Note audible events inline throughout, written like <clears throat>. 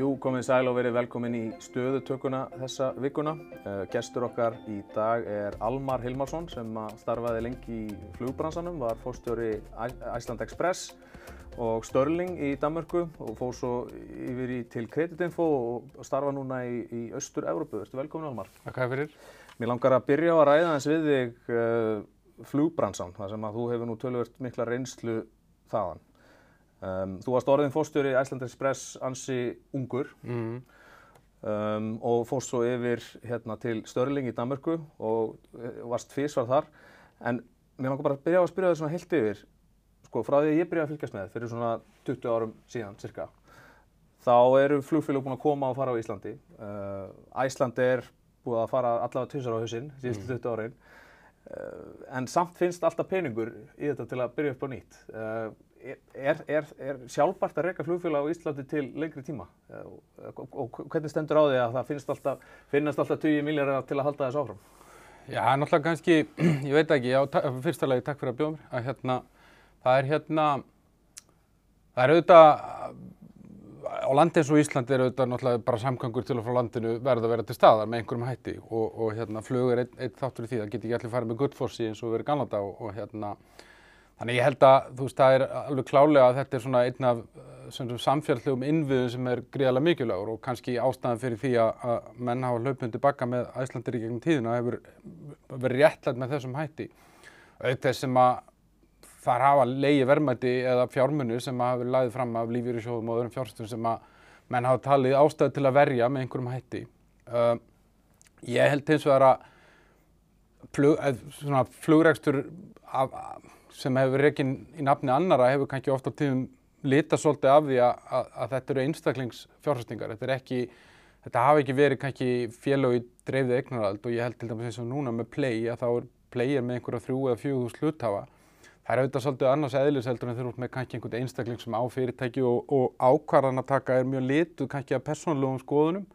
Jú, komið sæl og verið velkomin í stöðutökuna þessa vikuna. Uh, gestur okkar í dag er Almar Hilmarsson sem starfaði lengi í flugbransanum, var fórstjóri Iceland Express og Störling í Danmörku og fór svo yfir í til Creditinfo og starfa núna í, í Östur-Európu. Verður velkomin Almar. Takk fyrir. Mér langar að byrja á að ræða eins við þig uh, flugbransan, þar sem að þú hefur nú tölvört mikla reynslu þaðan. Um, þú varst orðin fórstjóri Iceland Express ansi ungur Mm. um, og fórst svo yfir hérna, til Störling í Danmörku og eh, varst fyrst var þar. En mér langar bara að byrja að spyrja þig svona heilt yfir, sko frá því að ég byrjaði að fylgjast með fyrir svona 20 árum síðan cirka. Þá eru flugfélög búin að koma og fara á Íslandi. Uh, Æsland er búið að fara allavega tvisar á hausinn síðustu 20 árin. Uh, en samt finnst alltaf peningur í þetta til að byrja upp á nýtt. Uh, er, er, er sjálfbært að reyka flugfélag á Íslandi til lengri tíma? Uh, og, og hvernig stendur á því að það finnst alltaf, finnast alltaf 20 miljardar til að halda þessu áfram? Já, náttúrulega kannski, <clears throat> ég veit ekki, já, lagi takk fyrir að bjóða mér, að hérna, það er hérna, það er auðvitað, á landi eins og Íslandi er auðvitað náttúrulega bara samgangur til og frá landinu verða að vera til staðar með einhverjum hætti og, og hérna, flug er einn ein þáttur í því, það get ekki allir farið með gullfossi eins og verið ganlanda og, og hérna, Þannig ég held að þú veist það er alveg klálega að þetta er svona einn af uh, samfélagslegum innviðum sem er gríðarlega mikilvægur og kannski ástæðan fyrir því að, menn hafa hlaupundi bakka með Æslandir í gegnum tíðina hefur verið réttlætt með þessum hætti. Þess sem að þar hafa leiði verðmæti eða fjármunni sem hafa verið læðið fram af lífýrisjóðum og öðrum fjárstum sem að menn hafa talið ástæðu til að verja með einhverjum hætti. Uh, ég held hins vegar að flug, eh, svona flugrekstur af, sem hefur reygin í nafni annara hefur kannski ofta tíðum lita svolítið af því að, að, að þetta eru einstaklingsfjárfæstingar. Þetta er ekki, þetta hafi ekki verið kannski félög í dreifðið eignarald og ég held til dæmis eins og núna með Play að þá er Play er með einhverja þrjú eða fjögur sluthafa. Það er auðvitað svolítið annars eðliseldur en þeir eru með kannski einhvern einstakling sem á fyrirtæki og, og ákvarðan að taka er mjög lituð kannski að persónulegum skoðunum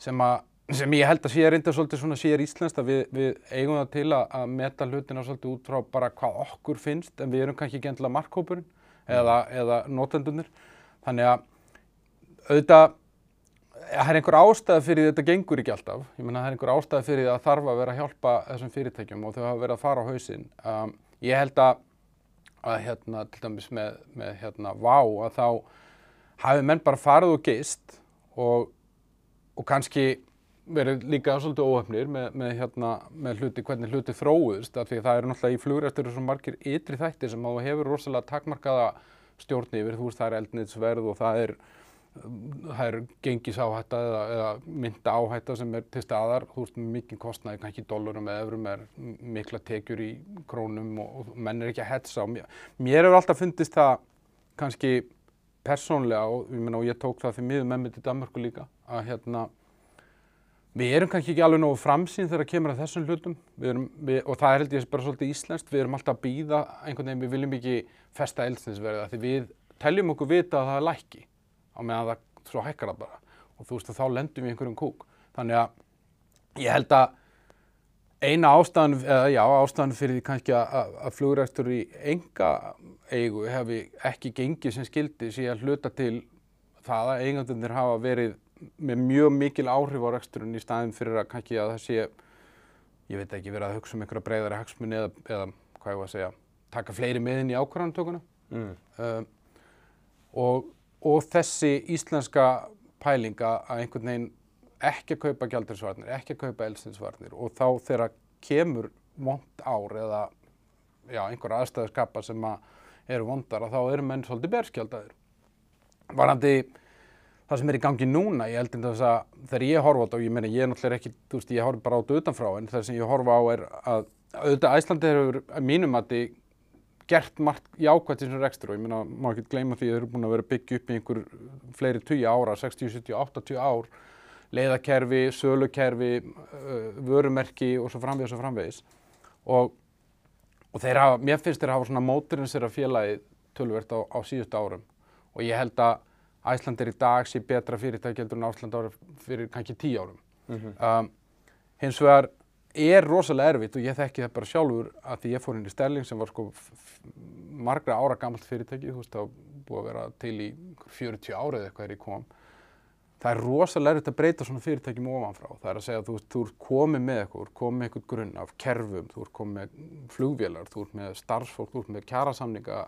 sem að sem ég held að sé reynda svolítið svona sér íslenskt að við, við eigum það til að, að meta hlutina svolítið út frá bara hvað okkur finnst en við erum kannski ekki endilega markkópurinn eða, eða notendunir þannig að auðvitað það er einhver ástæða fyrir þetta gengur ekki alltaf. Ég menna það er einhver ástæða fyrir því að þarf að vera að hjálpa þessum fyrirtækjum og þau hafa verið að fara á hausinn. Um, ég held að, að hérna til dæmis með, með hérna vá að þá hafi menn bara farið og geist og, og kannski verið líka svolítið óöfnir með, með, hérna, með hluti, hvernig hluti þróuðust af því að það eru náttúrulega í flugræstur svo margir ytri þættir sem þú hefur rosalega takmarkaða stjórn yfir, þú veist það er eldniðsverð og það er, það er gengisáhætta eða, eða mynda áhætta sem er til staðar, þú veist mikið kostnaði, kannski dólarum eða eurum er mikla tekjur í krónum og, og menn er ekki að hetsa mér, mér hefur alltaf fundist það kannski persónlega og ég, meina, og ég tók það fyrir miður með mig til Danmarku líka að hérna Við erum kannski ekki alveg nógu framsýn þegar kemur að þessum hlutum. Erum, við, og það er held ég bara svolítið íslenskt, við erum alltaf að býða einhvern veginn, við viljum ekki festa eldsninsverða því við teljum okkur vita að það er lækki á meðan það svo hækkar það bara og þú veist að þá lendum við einhverjum kúk. Þannig að ég held að eina ástæðan, eða já, ástæðan fyrir því kannski að, að flugræstur í enga eigu hefði ekki gengið sem skildi síðan hluta til það að eigandunir hafa verið með mjög mikil áhrif á reksturinn í staðin fyrir að kannski að það sé, ég veit ekki, verið að hugsa um einhverja breyðari hagsmunni eða, eða hvað ég var að segja, taka fleiri með inn í ákvarðantökuna. Mm. Um, og, og þessi íslenska pælinga að einhvern veginn ekki að kaupa gjaldinsvarnir, ekki að kaupa elstinsvarnir og þá þegar kemur vond ár eða já, einhver aðstæðu skapa sem að eru vondar að þá eru menn svolítið berskjaldadur. Varandi það sem er í gangi núna, ég held þess að þegar ég horfa á þetta og ég meina ég er náttúrulega ekki, þú veist, ég horfa bara á þetta utanfrá en það sem ég horfa á er að auðvitað Æslandi hefur mínum að þið gert margt jákvæmt í þessum rekstur og ég meina, má ekki gleyma því að þeir eru búin að vera byggja upp í einhver fleiri 20 ára, 60, 70, 80 ár leiðakerfi, sölukerfi uh, vörumerki og svo framvegis og framvegis. Og, og þeir hafa, mér finnst þeir hafa svona móturinsera félagið tölvert á, á síðustu árum. Og ég held að Æsland er í dag sé betra fyrirtæki heldur en Ásland ára fyrir kannski tíu árum. um, hins vegar er rosalega erfitt og ég þekki það bara sjálfur að því ég fór inn í Sterling sem var sko margra ára gamalt fyrirtæki, þú veist, það búið að vera til í 40 árið eitthvað er ég kom það er rosalega erfitt að breyta svona fyrirtækjum ofanfrá. Það er að segja að þú, þú ert komið með eitthvað, þú ert komið með eitthvað grunn af kerfum, þú ert komið með flugvélar, þú ert með starfsfólk, þú ert með kjærasamninga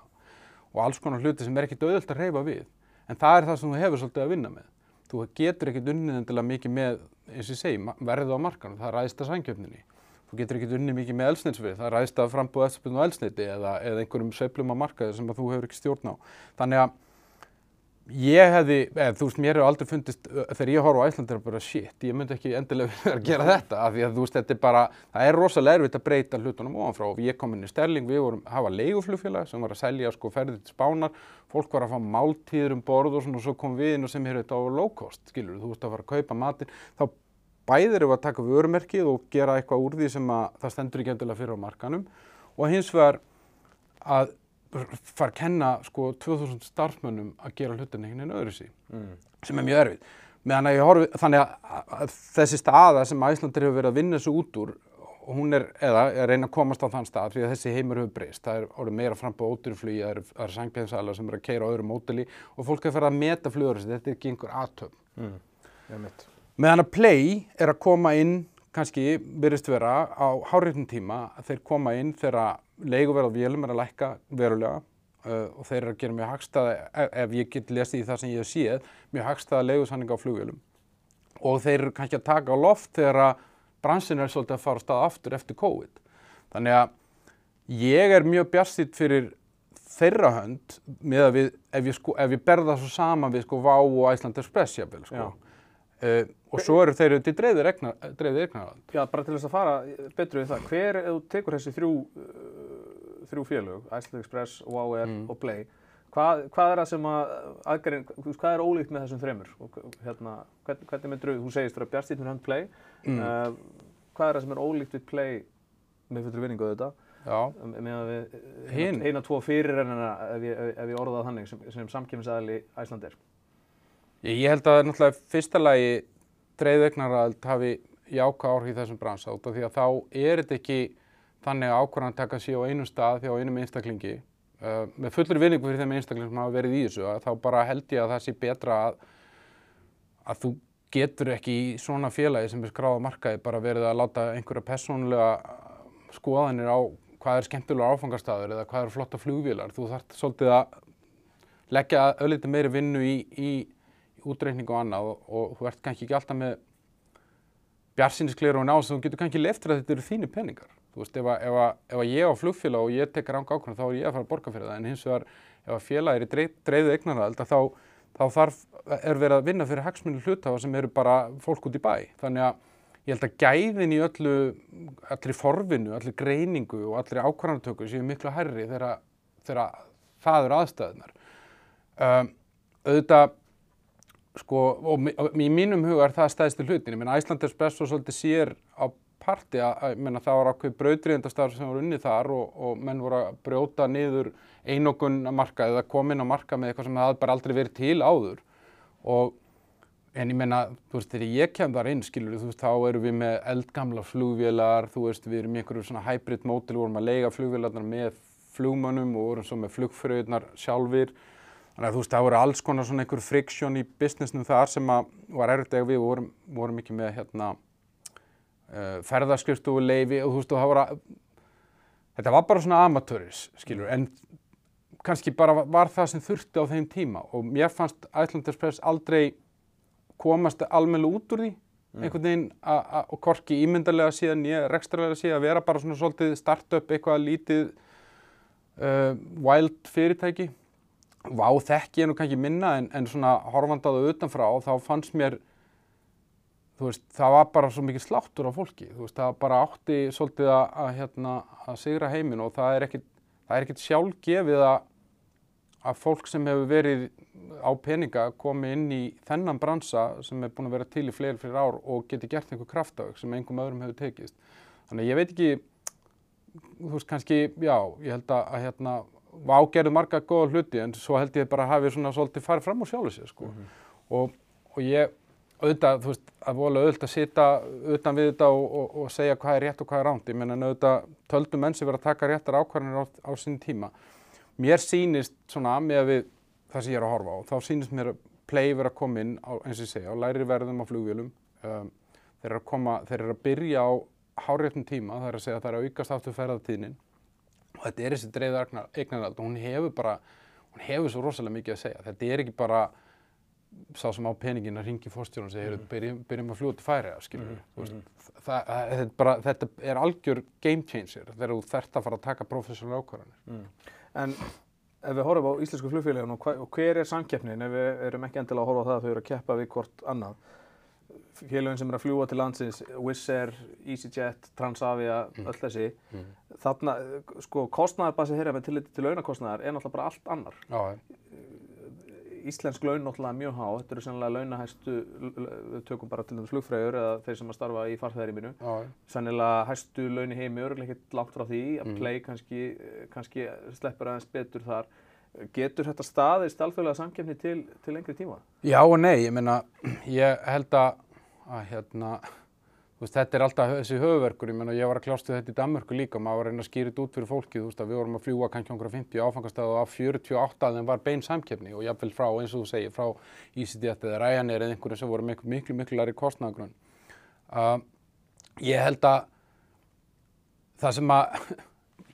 og alls konar hluti sem er ekkit auðvöld að reyfa við. En það er það sem þú hefur svolítið að vinna með. Þú getur ekkit unnið endilega mikið með, eins og ég segi, verðu á markanum, það ræðist að sænkjöfninni. Þú getur ekkit unnið mikið með elsnitsfið, það ræðist að frambúða eftirspiln og elsniti eða, eða einhverjum sveiflum á markaði sem þú hefur ekki stjórn á. Þannig að ég hefði, eða, þú veist, mér hefur aldrei fundist, þegar ég horf á Æslandi er bara shit, ég myndi ekki endilega <laughs> vera að gera þetta af því að þú veist, þetta er bara, það er rosalega erfitt að breyta hlutunum ofanfrá. Og ég kom inn í Sterling, við vorum, hafa leiguflugfélag sem var að selja sko ferðið til spánar, fólk var að fá máltíður um borð og svona og svo kom við inn og sem hér þetta á low cost, skilur, þú veist að fara að kaupa matin, þá bæðir við að taka vörumerkið og gera eitthvað úr því sem að það stendur ekki endilega fyrir á markanum og hins vegar að fara að kenna sko 2000 starfsmönnum að gera hlutin einhvern veginn öðru sí mm. sem er mjög erfið. Meðan að ég horfi, þannig að, þessi staða sem Æslandir hefur verið að vinna þessu út úr hún er, eða er reyna að komast á þann stað því að þessi heimur hefur breyst. Það er orðið meira fram på ódurflugi, það eru er sangpjæðinsalar sem eru að keira á öðru mótili og fólk er að fara að meta flugur þessi, þetta er ekki einhver aðtöfn. Mm. Meðan að Play er að koma inn, kannski byrjast vera á háréttum tíma, þeir koma inn þegar leiguverð á vélum er að lækka verulega uh, og þeir eru að gera mjög hagstaða, ef, ég get lesið í það sem ég hef séð, mjög hagstaða leigusanninga á flugvélum og þeir eru kannski að taka á loft þegar að bransin er svolítið að fara á stað aftur eftir COVID. Þannig að ég er mjög bjastýtt fyrir þeirra hönd með að við, ef ég, sko, ef ég berða svo saman við sko Vá og Æsland Express jafnvel sko. Uh, og svo eru þeir til dreifðir eignarvald. Já, bara til þess að fara betur við það, hver, ef þú tekur þessi þrjú, uh, þrjú félög, Iceland Express, Wow Air mm. og Play, hvað, hvað er það sem að, aðgerinn, hvað er ólíkt með þessum þremur? Og, hérna, hvern, hvernig myndur þú segist fyrir að með hann Play, mm. uh, hvað er það sem er ólíkt við Play, með fullur vinningu auðvitað, með að við, eina, eina, tvo fyrirrennina, ef ég, ef ég orða það þannig, sem, sem samkjöfnisæðali Æslandir? Ég held að náttúrulega fyrsta lagi dreifðegnarald hafi jáka áhrif í þessum bransa út af því að þá er þetta ekki þannig að ákvarðan taka sér á einu stað því á einum einstaklingi uh, með fullur vinningu fyrir þeim einstakling sem hafa verið í þessu að þá bara held ég að það sé betra að, að þú getur ekki í svona félagi sem er skráða markaði bara verið að láta einhverja persónulega skoðanir á hvað er skemmtilega áfangastæður eða hvað eru flotta flugvílar. Þú þarf svolítið að leggja öllítið meiri vinnu í, í útreikning og annað og, og þú ert kannski ekki alltaf með bjarsinskleru og náðs þú getur kannski leftur að þetta eru þínu peningar. Þú veist ef ef ef ég á flugfélag og ég tekar ánga ákveðin þá er ég að fara að borga fyrir það. En hins vegar ef að félag er dreifðu eignarhald þá, þá þarf, er verið að vinna fyrir hagsmunni hlutafa sem eru bara fólk út í bæ. Þannig að ég held að gæðin í öllu allir forvinu, allir greiningu og allir ákvarðantöku séu miklu herri þegar, það eru aðstæðunar um, auðvitað sko, og í mínum huga er það stæðstu hlutin. Ég meina, Æsland Espresso svolítið sér á parti að, ég meina, það var ákveð brautriðendastar sem voru unni þar og, og menn voru að brjóta niður einokun að marka eða komin að marka með eitthvað sem það bara aldrei verið til áður. Og, en ég meina, þú veist, þegar ég kem þar inn, skilur þú veist, þá eru við með eldgamla flugvélar, þú veist, við erum í einhverju svona hybrid mótil, vorum að lega flugvélarnar með flugmönnum og vorum svo með flugfröðunar sjálfur Þannig að þú veist, það voru alls konar svona einhver friksjón í businessnum þar sem að var erfitt eða við vorum, vorum ekki með hérna uh, ferðarskristuðu leifi og þú veist, og það voru að, þetta var bara svona amatöris, skilur, en kannski bara var það sem þurfti á þeim tíma og mér fannst Æslanderspress aldrei komast almennilega út úr því, mm. einhvern veginn og korki ímyndarlega síðan ég rekstralega síðan að vera bara svona svolítið start-up eitthvað lítið uh, wild fyrirtæki Vá þekk ég nú kannski minna en, en svona horfandaðu utanfrá þá fannst mér, þú veist, það var bara svo mikið sláttur á fólki, þú veist, það bara átti svolítið að, að, hérna, að sigra heiminn og það er er ekkit sjálfgefið að, að fólk sem hefur verið á peninga komi inn í þennan bransa sem er búin að vera til í fleiri fyrir ár og geti gert einhver kraftauk sem einhverjum öðrum hefur tekist. Þannig ég veit ekki, þú veist, kannski, já, ég held að hérna ágerðu marga góða hluti en svo held ég bara að hafi svona svolítið farið fram á sjálfu sig sko. Mm -hmm. og, og ég auðvitað, þú veist, að vola auðvitað að sita utan við þetta og, og, og segja hvað er rétt og hvað er ránt. Ég menna auðvitað töldum menn sem verið að taka réttar ákvarðanir á, á sín tíma. Mér sýnist svona með við það sem ég er að horfa á, þá sýnist mér play verið að koma inn á, eins og ég segja, á læri verðum á flugvélum um, þeir eru að koma, þeir eru að byrja á háréttum tíma, það er að segja að það er að aukast aftur ferðartíðnin og þetta er þessi dreifða eignarald og hún hefur bara hún hefur svo rosalega mikið að segja þetta er ekki bara sá sem á peningin að ringi fórstjórn og segja mm. byrjum, byrjum að fljúa til færi skilur mm. veist, mm. Það, það, bara, þetta er algjör game changer þegar þú þert að fara að taka professional ákvarðanir mm. En ef við horfum á íslensku flugfélagin og, og hver er samkeppnin ef við erum ekki endilega að horfa á það að þau eru að keppa við hvort annað félagin sem er að fljúa til landsins Wizz Air, EasyJet, Transavia mm. öll þessi mm. þarna, sko, kostnæðarbasið þeirra með tilliti til launakostnæðar er náttúrulega bara allt annar Já, Íslensk laun náttúrulega mjög há, þetta eru sennilega launahæstu, við tökum bara til dæmis flugfræður eða þeir sem að starfa í farþæðaríminu, sennilega hæstu laun í heimi, ekkert langt frá því, að mm. play kannski, kannski sleppur aðeins betur þar. Getur þetta staðist alþjóðlega samkefni til, til lengri tíma? Já og nei, ég meina, ég held að, að hérna, veist, þetta er alltaf þessi höfuverkur, ég meina ég var að kljástu þetta í Danmörku líka, maður var að reyna að skýra þetta út fyrir fólki, þú veist að við vorum að fljúa kannski okkur að 50 áfangastæðu og af 48 að þeim var bein samkeppni og jáfnveil frá, eins og þú segir, frá EasyJet eða Ryanair eða einhverju sem voru miklu, miklu, miklu læri kostnagrunn. Uh, ég held að það sem að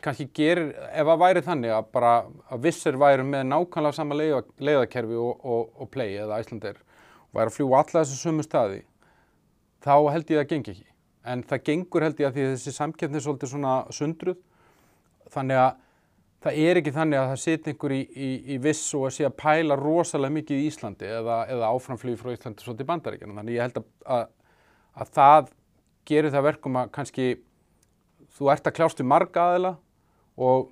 kannski gerir, ef að væri þannig að bara að vissir væri með nákvæmlega sama leiða, leiðakerfi og, og, og play eða Æslandir og væri að fljúa alla þessu sumu staði þá held ég að það gengi ekki. En það gengur held ég að því að þessi samkeppni er svolítið svona sundruð. Þannig að það er ekki þannig að það siti einhver í, í, í viss og að sé að pæla rosalega mikið í Íslandi eða, eða áframflýði frá Íslandi svolítið í bandaríkjana. Þannig ég held að, að, að það gerir það verkum að kannski þú ert að kljást við marga aðila og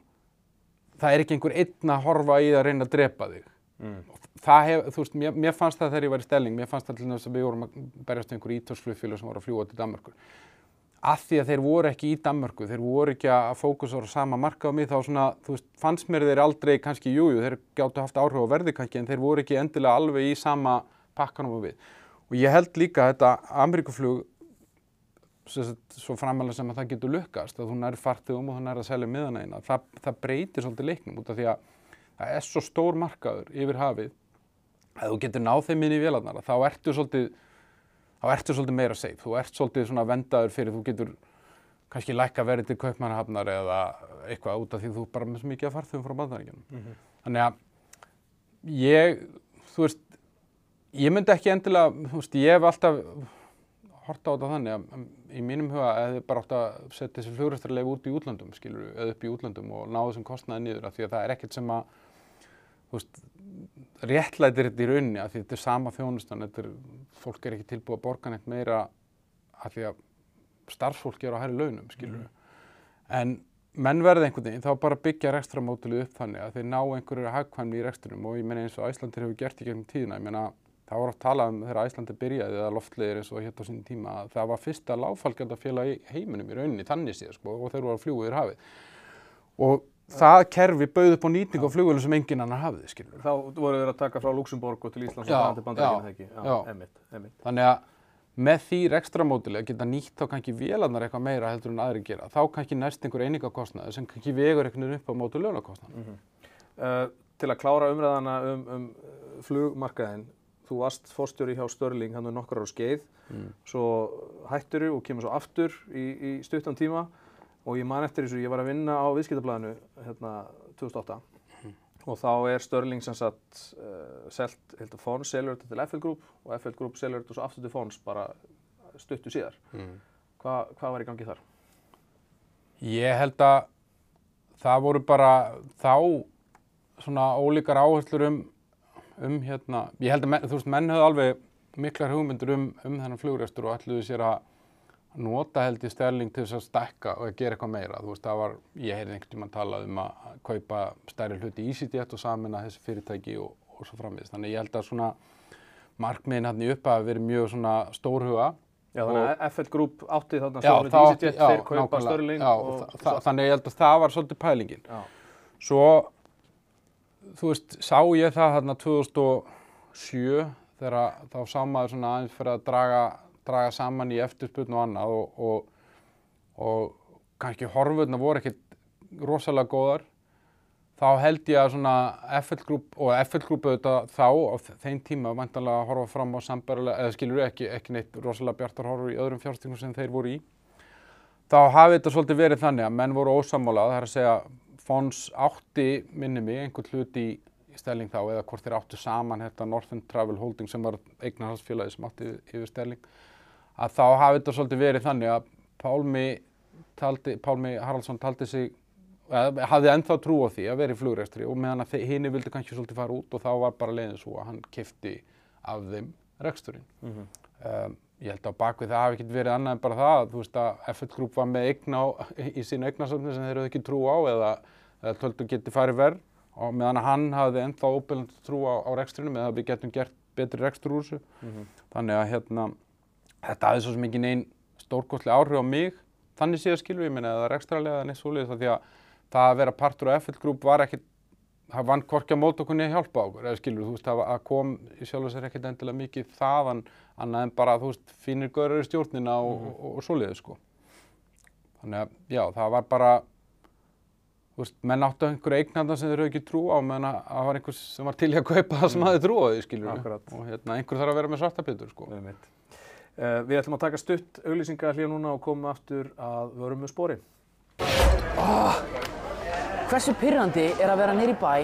það er ekki einhver einn að horfa í að reyna að drepa þig. Mm það hef, veist, mér, mér fannst það þegar ég var í stelling, mér fannst það til þess að við vorum að berjast einhverjum ítalsflugfélag sem voru að fljúa til Danmarkur. Af því að þeir voru ekki í Danmarku, þeir voru ekki að fókusa á sama marka á mig, þá svona, veist, fannst mér þeir aldrei kannski, jújú, þeir gáttu haft áhrif á verði kannski, en þeir voru ekki endilega alveg í sama pakkanum við. Og ég held líka að þetta Ameríkuflug, svo framalega sem að það getur lukkast, að þú nær fartugum og þú nær að selja miðan eina, það, það breytir svolítið leiknum út af því að það er svo stór markaður yfir hafið að þú getur náð þeim inn í vélarnar þá ertu svolítið, þá ertu svolítið meira safe, þú ert svolítið svona vendaður fyrir þú getur kannski lækka verið til kaupmannahafnar eða eitthvað út af því þú bara með svo mikið að farþugum frá bandaríkjunum. Mm -hmm. Þannig að ég, þú veist, ég myndi ekki endilega, þú veist, ég hef alltaf horta á þetta þannig að í mínum huga hefði bara átt að setja þessi fljóðrættarleif út í útlandum, skilur, eða upp í útlandum og ná þessum kostnaði nýður af því að það er ekkert sem að, þú veist, réttlætir þetta í rauninni að því þetta er sama þjónustan, þetta er, fólk er ekki tilbúið að borga neitt meira að því að starfsfólk er á hæri launum, skilur. Mm. En menn verði einhvern veginn, þá bara byggja rekstramódulið upp þannig að þeir ná einhverju hagkvæmni í reksturnum og ég meina eins og Æslandir hefur gert í gegnum tíðina, ég meina það var oft talað um þegar Æslandir byrjaði eða loftlegir eins og hétt á sín tíma að það var fyrsta láfalgjaldafélag í heiminum í rauninni, þannig séð sko, og þeir voru að fljúa yfir hafið. Og það kerfi bauð upp á nýting á flugvölu sem engin annar hafði, skilur. Þá voru þeir að taka frá Luxemburg og til Íslands og það til bandaríkinu, það ekki? Já, emitt, emitt. Þannig að með því ekstra mótilega geta nýtt þá kannski vélarnar eitthvað meira heldur en aðri gera. Þá kannski næst einhver einingakostnaði sem kannski vegur einhvern veginn upp á -hmm. uh, til að klára umræðana um, um flugmarkaðin, þú varst fórstjóri hjá Störling hann um nokkrar á skeið, mm. svo hætturu og kemur svo aftur í, í stuttan tíma og ég man eftir þessu, ég var að vinna á viðskiptablaðinu hérna 2008 mm. og þá er Störling sem sagt uh, selt, heldur Fons selur þetta til FL Group og FL Group selur þetta svo aftur til Fons bara stuttu síðar. Mm. Hva, hvað var í gangi þar? Ég held að það voru bara þá svona ólíkar áherslur um, um hérna, ég held að menn, þú veist, menn höfðu alveg miklar hugmyndur um, um þennan flugrestur og ætluðu sér að nota held í Sterling til þess að stekka og að gera eitthvað meira. Þú veist, það var, ég heyrði einhvern tíma að tala um að kaupa stærri hluti í EasyJet og samina þessi fyrirtæki og, og svo framvist. Þannig ég held að svona markmiðin hann í uppa að vera mjög svona stórhuga. Já, þannig að FL Group átti þarna stórhuga í EasyJet, þeir kaupa Sterling. Já, og, og þa þannig ég held að það var svolítið pælingin. Já. Svo, þú veist, sá ég það þarna 2007 þegar þá sá maður svona aðeins fyrir að draga draga saman í eftirspurn og annað og, og, og kannski horfurna voru ekkert rosalega góðar þá held ég að svona FL Group og FL Group auðvitað þá á þeim tíma vantanlega að horfa fram á sambarilega, eða skilur ekki, ekki neitt rosalega bjartar horfur í öðrum fjárstyrnum sem þeir voru í. Þá hafi þetta svolítið verið þannig að menn voru ósamálað, það er að segja Fons átti, minni mig, einhvern hlut í Stelling þá eða hvort þeir áttu saman þetta Northern Travel Holding sem var eignarhalsfélagi sem átti yfir Stelling að þá hafi þetta svolítið verið þannig að Pálmi, taldi, Pálmi Haraldsson taldi sig eða, hafði ennþá trú á því að vera í flugræstri og meðan að hini vildi kannski svolítið fara út og þá var bara leiðin svo að hann kifti af þeim reksturinn. Mm -hmm. um, ég held að bakvið það hafi ekkert verið annað en bara það að þú veist að FL Group var með eigna í sín eignasöfni sem þeir eru ekki trú á eða töldu geti farið verð og meðan að hann hafði ennþá óbyrjandi trú á, á rekstrinum eða við getum gert betri rekstur úr þessu. Mm -hmm. Þannig að hérna, þetta hafði svo sem ekki neinn stórkostlega áhrif á mig þannig séð skilur ég minna eða rekstralega eða neitt svolítið því að það að vera partur á FL Group var ekkert, það vann korkja mót okkur niður hjálpa okkur, eða skilur þú veist að kom í sjálf og sér ekkert endilega mikið þaðan annað en bara þú veist fínir görður í stjórnina og, mm -hmm. og, og svoleiðið sko. Þannig að já það var bara veist, menn áttu einhverju eignarnar sem þeir eru ekki trú á, menn að það var einhvers sem var til í að kaupa það sem mm. hafði trú á því, skiljur. Akkurat. Og hérna, einhver þarf að vera með svartabittur, sko. Við, uh, við ætlum að taka stutt auglýsingar hljóð núna og koma aftur að vörum með spóri. Oh, hversu pyrrandi er að vera nýri bæ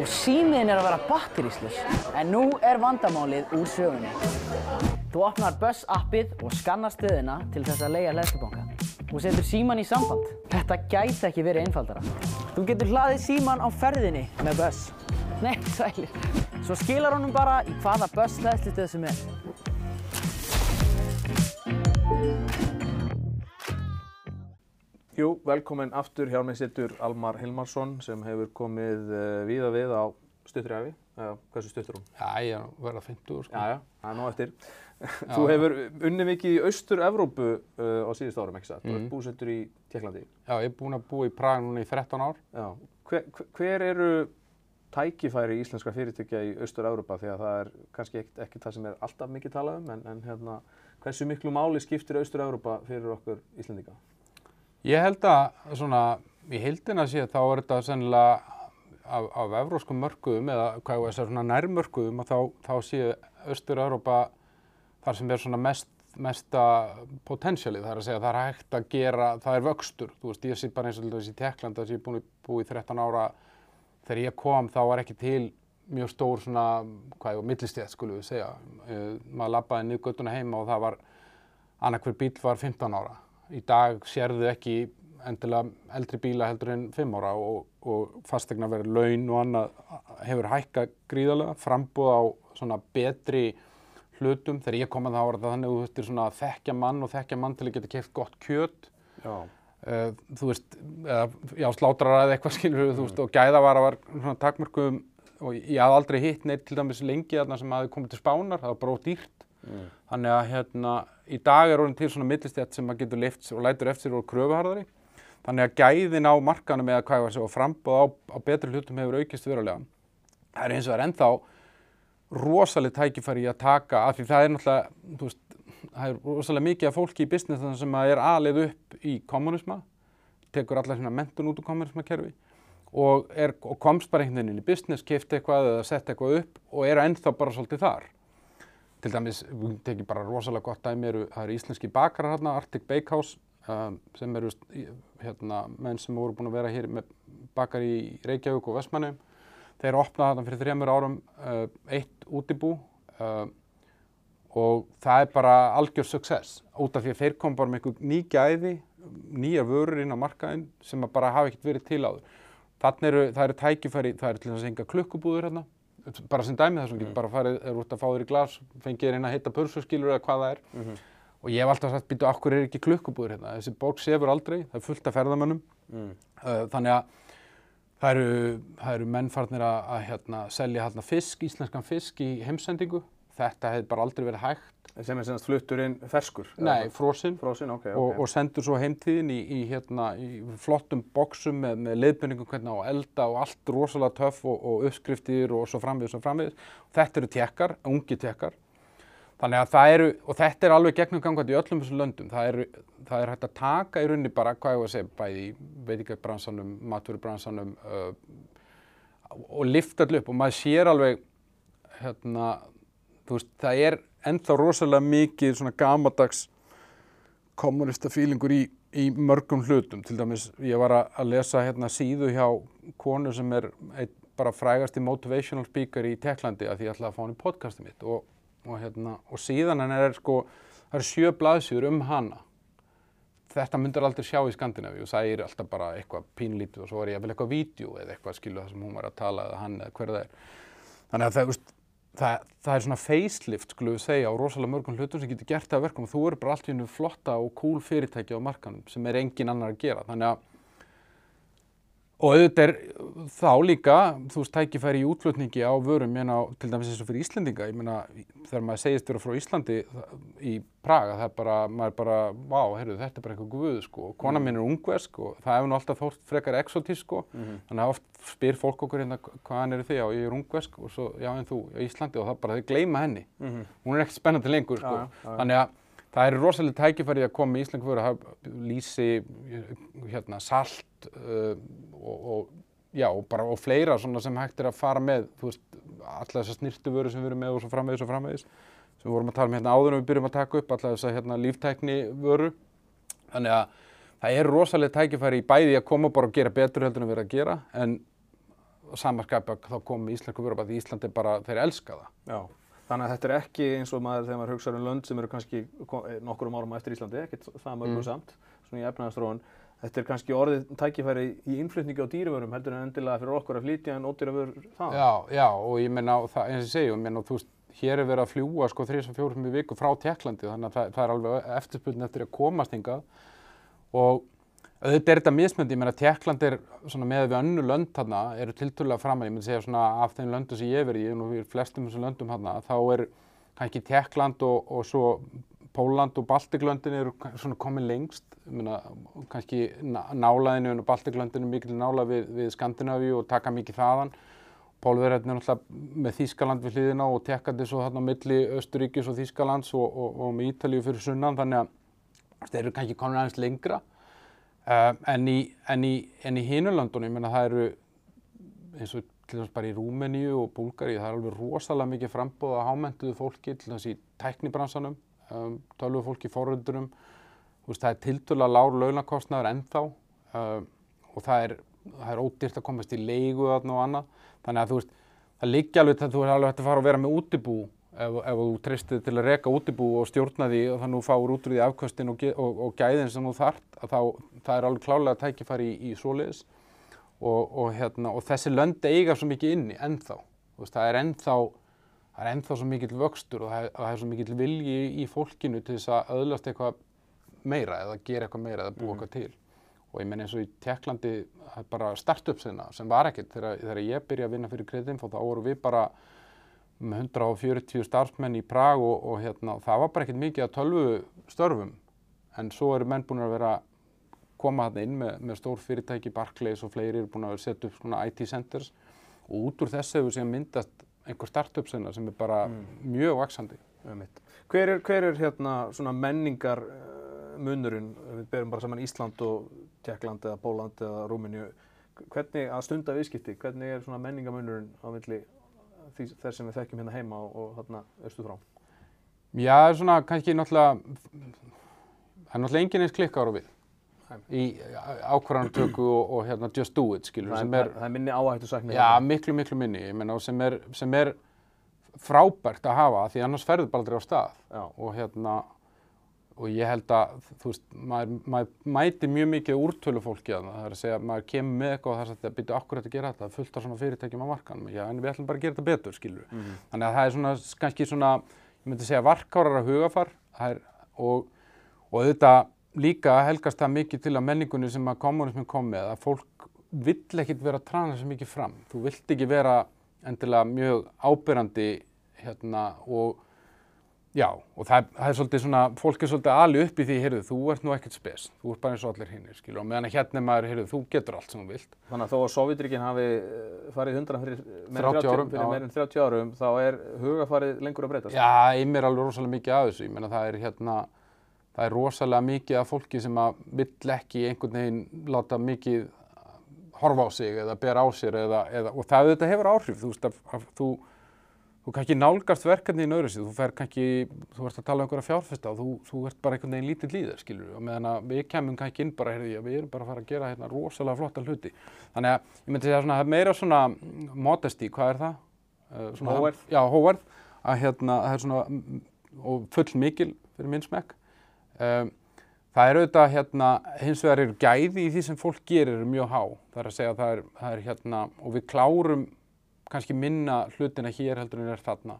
og símiðin er að vera batteríslus. En nú er vandamálið úr sögunni. Þú opnar Buzz appið og skannar stöðina til þess að leiða hlæðslubanka og setur síman í samband. Þetta gæti ekki verið einfaldara. Þú getur hlaðið síman á ferðinni með Buzz. Nei, sælir. Svo skilar honum bara í hvaða Buzz hlæðslustöð sem er. Jú, velkomin aftur hjá mig sittur Almar Hilmarsson sem hefur komið uh, víða við á stuttri æfi. Uh, hversu stuttur hún? Já, ég verða 50 sko. Já, já, það er nóg eftir. Þú hefur unni mikið í Austur-Evrópu uh, á síðust árum, ekki það? Þú ert búsettur í Tjekklandi. Já, ég er búinn að búa í Praga núna í 13 ár. Já. Hver, hver eru tækifæri íslenska fyrirtækja í Austur-Evrópa? Því að það er kannski ekkert ekki það sem er alltaf mikið talað um, en, en hérna, hversu miklu máli skiptir Austur-Evrópa fyrir okkur Íslandika? Ég held að svona, í heildina sé þá er þetta sennilega af, af evróskum mörkuðum eða hvað ég veist, svona nærmörkuðum að þá, þá sé Austur-Evrópa þar sem er svona mest, mesta potensialið, það er að segja það er hægt að gera, það er vöxtur, þú veist, ég sé bara eins og þessi Tekland þess að ég er búin að búi í 13 ára, þegar ég kom þá var ekki til mjög stór svona, hvað ég, millistétt skulum við segja, uh, maður lappaði niður göttuna heima og það var, annarkver bíl var 15 ára, í dag sérðu ekki endilega eldri bíla heldur en 5 ára og, og fastegna verið laun og annað hefur hækka gríðarlega, frambúð á svona betri hlutum. Þegar ég kom að það var það þannig að þú þurftir svona að þekkja mann og þekkja mann til að geta kæft gott kjöt. Já. Uh, þú veist, eða, já, slátrar eða eitthvað skilur, mm. þú veist, og gæðavara var svona takmörkum og ég hafði aldrei hitt neitt til dæmis lengi þarna sem hafi komið til spánar, það var bara ódýrt. Mm. Þannig að hérna, í dag er orðin til svona millistjætt sem maður getur lift og lætur eftir og kröfuharðari. Þannig að gæðin á markanum eða hvað ég var að segja og frambóð á, á betri hlutum hefur aukist verulega. Það er eins og það er ennþá rosalega tækifæri að taka af því það er náttúrulega, þú veist, það er rosalega mikið af fólki í business sem er aðleið upp í kommunisma, tekur allar svona mentun út úr kommunismakerfi og, er, og komst bara einhvern veginn inn í business, kefti eitthvað eða sett eitthvað upp og er ennþá bara svolítið þar. Til dæmis, við tekjum bara rosalega gott dæmi, eru, það eru íslenski bakarar hérna, Arctic Bakehouse, um, sem eru hérna, menn sem voru búin að vera hér með bakar í Reykjavík og Vestmannum Þeir opnaði þarna fyrir þrjumur árum uh, eitt útibú uh, og það er bara algjör success út af því að þeir kom bara með einhver ný gæði, nýja vörur inn á markaðinn sem bara hafa ekkert verið til áður. Þannig eru, það eru tækifæri, það eru til þess að enga klukkubúður hérna, bara sem dæmi þessum mm. getur bara farið, er út að fá þér í glas, inn að heita pulsurskilur eða hvað það er. Mm -hmm. Og ég hef alltaf sagt, býtu, okkur er ekki klukkubúður hérna, þessi bók sefur aldrei, það er fullt af ferðamönnum, mm. uh, þannig að Það eru, það eru mennfarnir að, að hérna, selja hérna, fisk, íslenskan fisk í heimsendingu. Þetta hefði bara aldrei verið hægt. Sem er semast flutturinn ferskur? Nei, frosinn. Frosinn, ok, ok. Og, og sendur svo heimtíðin í, í, hérna, í flottum boksum með, með leiðbyrningum hvernig á elda og allt rosalega töff og, og uppskriftir og svo framvið og svo framvið. Þetta eru tekkar, ungi tekkar. Þannig að það eru, og þetta er alveg gegnum gangað í öllum þessum löndum, það er, það er hægt að taka í rauninni bara, hvað ég var að segja, bæði í veitingarbransanum, maturubransanum, uh, og lifta allir upp. Og maður sér alveg hérna, þú veist, það er ennþá rosalega mikið svona gamadags kommunista fílingur í, í mörgum hlutum. Til dæmis, ég var að, lesa hérna síðu hjá konu sem er bara frægasti motivational speaker í Teklandi að því ég ætlaði að fá hann í podcastið mitt. Og, og, hérna, og síðan hann er sko, það eru sjö blaðsjur um hana. Þetta myndur aldrei sjá í Skandinavíu og það er alltaf bara eitthvað pínlítið og svo var ég að vel eitthvað vídeo eða eitthvað skilu það sem hún var að tala eða hann eða hver það er. Þannig að það, veist, það, það er svona facelift skulum við segja á rosalega mörgum hlutum sem getur gert það að verkum og þú eru bara allt í hennu flotta og cool fyrirtæki á markanum sem er engin annar að gera. Þannig að Og auðvitað er þá líka, þú veist, tækifæri í útflutningi á vörum, ég meina, til dæmis eins og fyrir Íslendinga, ég meina, þegar maður segist vera frá Íslandi í Praga, það er bara, maður er bara, vá, heyrðu, þetta er bara eitthvað guð, sko, og kona mín er ungversk og það hefur nú alltaf þórt frekar exotísk, sko, mm -hmm. þannig að oft spyr fólk okkur hérna, hvaðan eru þið, já, ég er ungversk og svo, já, en þú, í Íslandi? Og það bara, þau gleyma henni, mm -hmm. hún er ekkert spennandi lengur, sko, já, já, þannig að það er rosalega tækifæri að koma í Ísland fyrir að lýsi, hérna, salt uh, og, og, já, og, bara, og fleira sem hægt er að fara með, alla þessar snirtuvöru sem við erum með og svo framvegis og framvegis, sem við vorum að tala um hérna áður en við byrjum að taka upp, alla þessar hérna, líftækni vöru. Þannig að það er rosalega tækifæri í bæði að koma bara og gera betur heldur en við erum að gera, en samanskapa þá komum íslensku vöru, því Ísland er bara, þeir elska það. Já. Þannig að þetta er ekki eins og maður þegar maður hugsaður um lönd sem eru kannski nokkur um árum eftir Íslandi, ekkert það mörgum mm. samt, svona í efnaðarstróðun. Þetta er kannski orðið tækifæri í innflutningi á dýruvörum heldur en endilega fyrir okkur að flytja en ódýravör það. Já, já og ég menna, eins og ég segi, ég menna, þú veist, hér er verið að fljúa sko 3-4 viku frá Tjekklandi þannig að það, það er alveg eftirspilin eftir að komast hingað og auðvitað er þetta mismöndi, ég menna Tjekkland er svona með við önnu lönd þarna, eru tilturlega fram að ég myndi segja svona af þeim löndu sem ég verið í og við flestum þessum löndum þarna, þá er kannski Tjekkland og, og svo Póland og Baltiklöndin eru svona komið lengst, Myna, kannski nálaðinu og Baltiklöndin er mikil nála við, við Skandinavíu og taka mikið þaðan. Pólverðin er náttúrulega með Þýskaland við hliðina og tekkandi svo þarna á milli Östuríkis og Þýskalands og, og, og með Ítalíu fyrir sunnan þannig að þeir eru kannski komin aðeins lengra. Uh, en í, í, í Hínulöndunum, ég menna það eru eins og til dæmis bara í Rúmeníu og Búlgari, það er alveg rosalega mikið frambóð að hámentuðu fólki til þess í tæknibransanum um, tölvu fólk í forröndunum það er tildulega lár launakostnaður ennþá um, og það er, það er ódýrt að komast í leigu og annað. Þannig að þú veist, það liggja alveg að þú er alveg hægt að fara og vera með útibú ef, ef þú treystið til að reka útibú og stjórna því og þannig að þú fáur út úr því afkvöstin og, og, og gæðin sem þú þart þá, það er alveg klálega að tækifæri í, í svoleiðis og, og hérna, þessi lönd eiga svo mikið inni ennþá, veist, það er ennþá það er ennþá svo mikill vöxtur og það er, og það er svo mikill vilji í, fólkinu til þess að öðlast eitthvað meira eða gera eitthvað meira eða búa mm. eitthvað til. Og ég menn eins og í Tjekklandi, er bara startup-sina sem var ekkert. Þegar, þegar ég byrjaði að vinna fyrir Kredinfo þá voru við bara með 140 starfsmenn í Prag og, og hérna, það var bara ekkert mikið að tölvu störfum. En svo eru menn búin að vera koma þarna inn með, með stór fyrirtæki, Barclays og fleiri eru búin að setja upp svona IT centers og út úr þessu hefur síðan myndast einhver startup sem er bara mm. mjög vaksandi. Hver er, hver er hérna svona menningar uh, munurinn, við berum bara saman Ísland og Tjekkland eða Póland eða Rúmeníu, hvernig að stunda viðskipti, hvernig er svona menningamunurinn á milli þess sem við þekkjum hérna heima og, og hérna östu frá? Já, það er svona kannski náttúrulega, það er náttúrulega enginn eins klikkar á við í ákvarðantöku og, og hérna just do it skilur það er, það er minni áhættu sakni já miklu miklu minni menna, sem, er, sem er frábært að hafa því annars ferður bara aldrei á stað já. og hérna og ég held að þú veist maður, maður mæti mjög mikið úrtölu fólki að það er að segja maður kemur með eitthvað og það er að byrja okkur að gera þetta? Fullt af svona fyrirtækjum á markanum já en við ætlum bara að gera þetta betur skilur mm -hmm. þannig að það er svona kannski svona ég myndi segja varkárar að hugafar er, og, og auðvitað líka helgast það mikið til að menningunni sem að kommunismin kom með að fólk vill ekkert vera að trana svo mikið fram. Þú vilt ekki vera endilega mjög ábyrrandi hérna og já og það, það er svolítið svona, fólk er svolítið alveg upp í því, heyrðu, þú ert nú ekkert spes, þú ert bara eins og allir hinnir, skilur, og meðan að hérna maður, heyrðu, þú getur allt sem þú vilt. Þannig að þó að Sovjetríkinn hafi eh, farið hundra fyrir meirinn 30 árum, þá er hugafarið lengur að breytast? Já, ég mér alveg rosalega mikið af þessu, ég menna það er hérna það er rosalega mikið af fólki sem að vill ekki einhvern veginn láta mikið horfa á sig eða bera á sér eða, eða, og það auðvitað hefur áhrif, þú veist að þú, þú kannski nálgast verkefni í nöðru sig, þú fer kannski, þú ert að tala um einhverja fjárfesta og þú, þú ert bara einhvern veginn lítið líður, skilur við, og meðan að við kemum kannski inn bara, heyrði, við erum bara að fara að gera hérna rosalega flotta hluti. Þannig að ég myndi segja svona, það er meira svona modesty, hvað er það? Uh, svona- Hógværð. Já, hóverð, að hérna, það er svona, og full mikil fyrir minn smekk. Um, það er auðvitað hérna, hins vegar eru gæði í því sem fólk gerir eru mjög há. Það er að segja að það er, það er hérna, og við klárum kannski minna hlutina hér heldur en er þarna.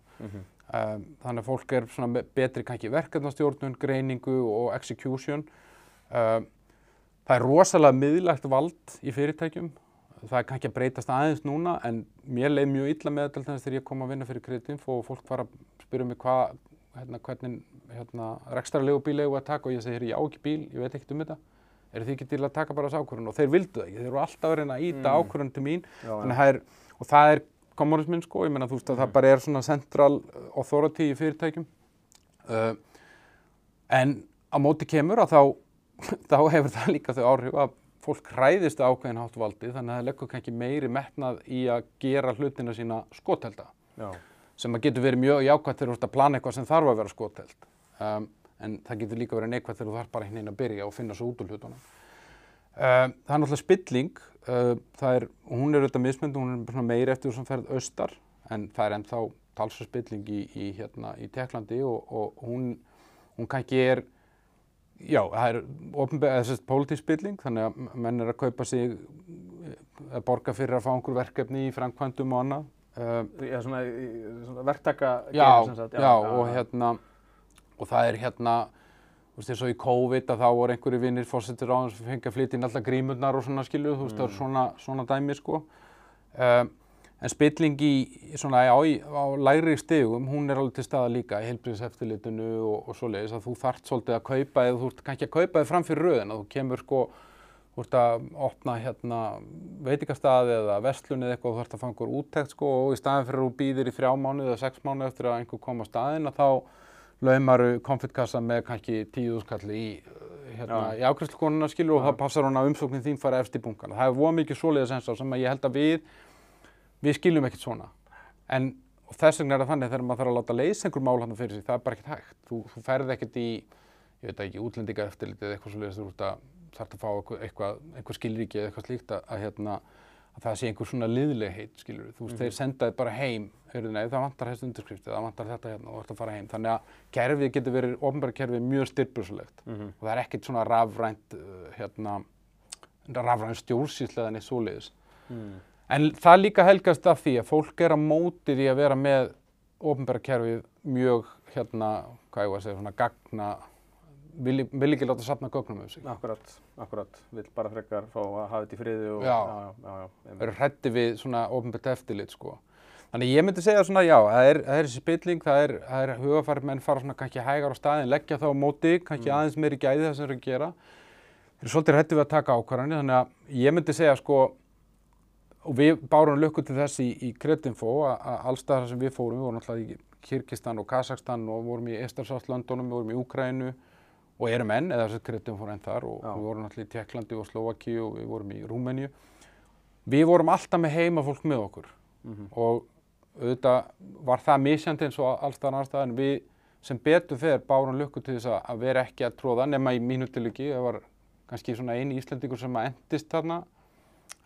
um, þannig að fólk er svona betri kannski verkefnastjórnun, greiningu og execution. Um, það er rosalega miðlægt vald í fyrirtækjum. Það er kannski að breytast aðeins núna en mér leið mjög illa með þetta þegar ég kom að vinna fyrir kreditinfo og fólk var að spyrja mig hvað, hérna, hvernig hérna, rekstrarlegu bíl við að taka og ég segi, ég á ekki bíl, ég veit ekkert um þetta. Eru þið ekki til að taka bara þessu ákvörðun og þeir vildu það ekki, þeir eru alltaf að reyna að íta mm. ákvörðun til mín Já, það er, og það er kommunismin sko, ég meina þú veist að það bara er svona central authority í fyrirtækjum. Uh, en á móti kemur að þá, <laughs> þá hefur það líka þau áhrif að fólk hræðist ákveðin hátt valdi þannig að það leggur kannski meiri metnað í að gera hlutina sína skotelda Já. sem að getur verið mjög jákvæmt þegar þú ert að plana eitthvað sem þarf að vera skoteld. Um, en það getur líka verið neikvæmt þegar þú þarf bara einhvern veginn að byrja og finna svo út úr hlutunum. Um, það er náttúrulega spilling, uh, er, hún er auðvitað mismynd, hún er meiri eftir þú sem ferð austar, en það er ennþá talsverð spilling í, í, hérna, í Teklandi og, og hún, hún kannski er, já, það er þess að pólitísk spilling, þannig að menn er að kaupa sig, að borga fyrir að fá einhver verkefni í framkvæmdum og annað. Uh, Já, svona, svona verktaka já, sagt, já, og hérna og það er hérna þú veist eins og í COVID að þá voru einhverju vinnir fórsetur á þess að fengja að flytja inn alltaf grímurnar og svona skilu, þú veist það er svona, svona dæmi sko. Um, en spilling í svona á, á lægri stegum, hún er alveg til staða líka í heilbriðseftilitinu og, og svoleiðis að þú þart svolítið að kaupa eða þú ert kannski að kaupa þig fram fyrir röðin að þú kemur sko þú ert að opna hérna veitingastað eða vestlun eða eitthvað og þú ert að fá einhver úttekt sko og í staðin fyrir að þú býðir í þrjá mánuði eða sex mánuði eftir að einhver kom á staðin að þá laumaru konfittkassa með kannski tíu skalli í, uh, hérna, í ákvæmslukonuna skilur og það passar hún að umsóknin þín fara eftir bunkan. Það er voða mikið svoleiðis eins og sem að ég held að við, við skiljum ekkert svona. En þess vegna er það þannig þegar maður þarf að láta leysa einhver mál hann fyrir sig, það er bara ekkert hægt. Þú, þú ferð ekkert í, ég veit ekki, útlendinga eftirlitið eða eitthvað svoleiðis, þú þarf að fá eitthvað, eitthvað, eitthvað skilríki eða eitthvað slíkt að, hérna, að það sé einhver svona liðlegheit, skilur þú veist, þeir senda þið bara heim, heyrðu nei, það vantar þessi undirskriftið, það vantar þetta hérna og þú ert að fara heim, þannig að kerfið getur verið, ofnbæra kerfið mjög styrbursulegt og það er ekkert svona rafrænt, uh, hérna, rafrænt stjórnsýslega neitt svoleiðis. En það líka helgast af því að fólk er á móti því að vera með ofnbæra kerfið mjög, hérna, hvað ég var að segja, svona gagna, vil, vil ekki láta safna gögnum um sig. Akkurat, akkurat, vill bara frekar fá að hafa þetta í friði og Já. já, já, já, eru hrætti við svona ofnbært eftirlit sko. Þannig ég myndi segja svona já, það er, það er þessi spilling, það er, er hugafæri menn fara svona kannski hægar á staðin, leggja þá á móti, kannski aðeins meiri gæði það sem þeir eru að gera. Þeir eru svolítið hrætti við að taka ákvarðanir, þannig að ég myndi segja sko, og við bárum lukku til þess í, í Kretinfo að, að allstaðar sem við fórum, við vorum alltaf í Kyrkistan og Kazakstan og vorum í Estarsáttlöndunum, við vorum í Úkrænu og erum enn, eða þessi Kretinfo er enn þar og Já. við vorum alltaf í Tjekklandi og Slovaki og við vorum í Rúmeníu. Við vorum alltaf með heimafólk með okkur og auðvitað var það misjandi eins og allstaðar annarstaðar en við sem betur fer bárum lukku til þess að- að vera ekki að tróða nema í mínu tilviki, það var kannski svona eini Íslendingur sem að endist þarna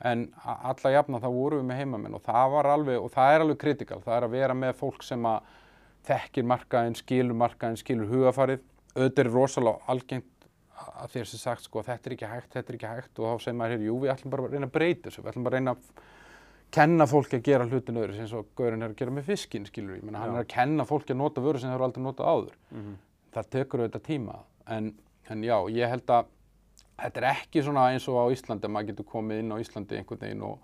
en alla jafna þá vorum við með heimamenn og það var alveg, og það er alveg kritikal, það er að vera með fólk sem að þekkir markaðinn, skilur markaðinn, skilur hugafarið, auðvitað er rosalega algengt að þér sem sagt sko þetta er ekki hægt, þetta er ekki hægt. Og þá segir maður, "Heyrðu, jú við ætlum bara að reyna að breyta þessu, við ætlum bara að reyna að kenna fólki að gera hlutin öðru eins og gaurinn er að gera með fiskinn skilur ég, menna hann er að kenna fólki að nota vöru sem þeir eru aldrei notað áður. Það tekur auðvitað tíma. En, en já, ég held að þetta er ekki svona eins og á Íslandi að maður getur komið inn á Íslandi einhvern veginn og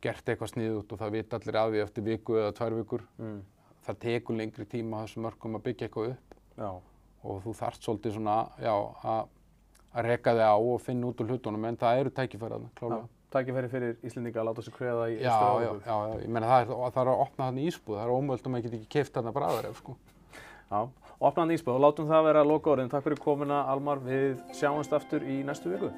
gert eitthvað sniðut og það vita allir af því eftir viku eða tvær vikur. Mm. Það tekur lengri tíma þessum mörgum að byggja eitthvað upp. Já, og þú þarft svolítið svona, já, að að reka þig á og finna út úr hlutunum en það eru tækifæraðna, já. klálega. Tækifæri fyrir Íslendinga að láta sig kveða í Já, já, Austur-Evrópu. já, já, ég meina það er, það er að opna þarna ísbúð, það er ómöld að maður geti ekki keift þarna bara aðra, sko. Já, opnaðan ísbúð og látum það vera loka orðin. Takk fyrir komuna Almar, við sjáumst aftur í næstu viku.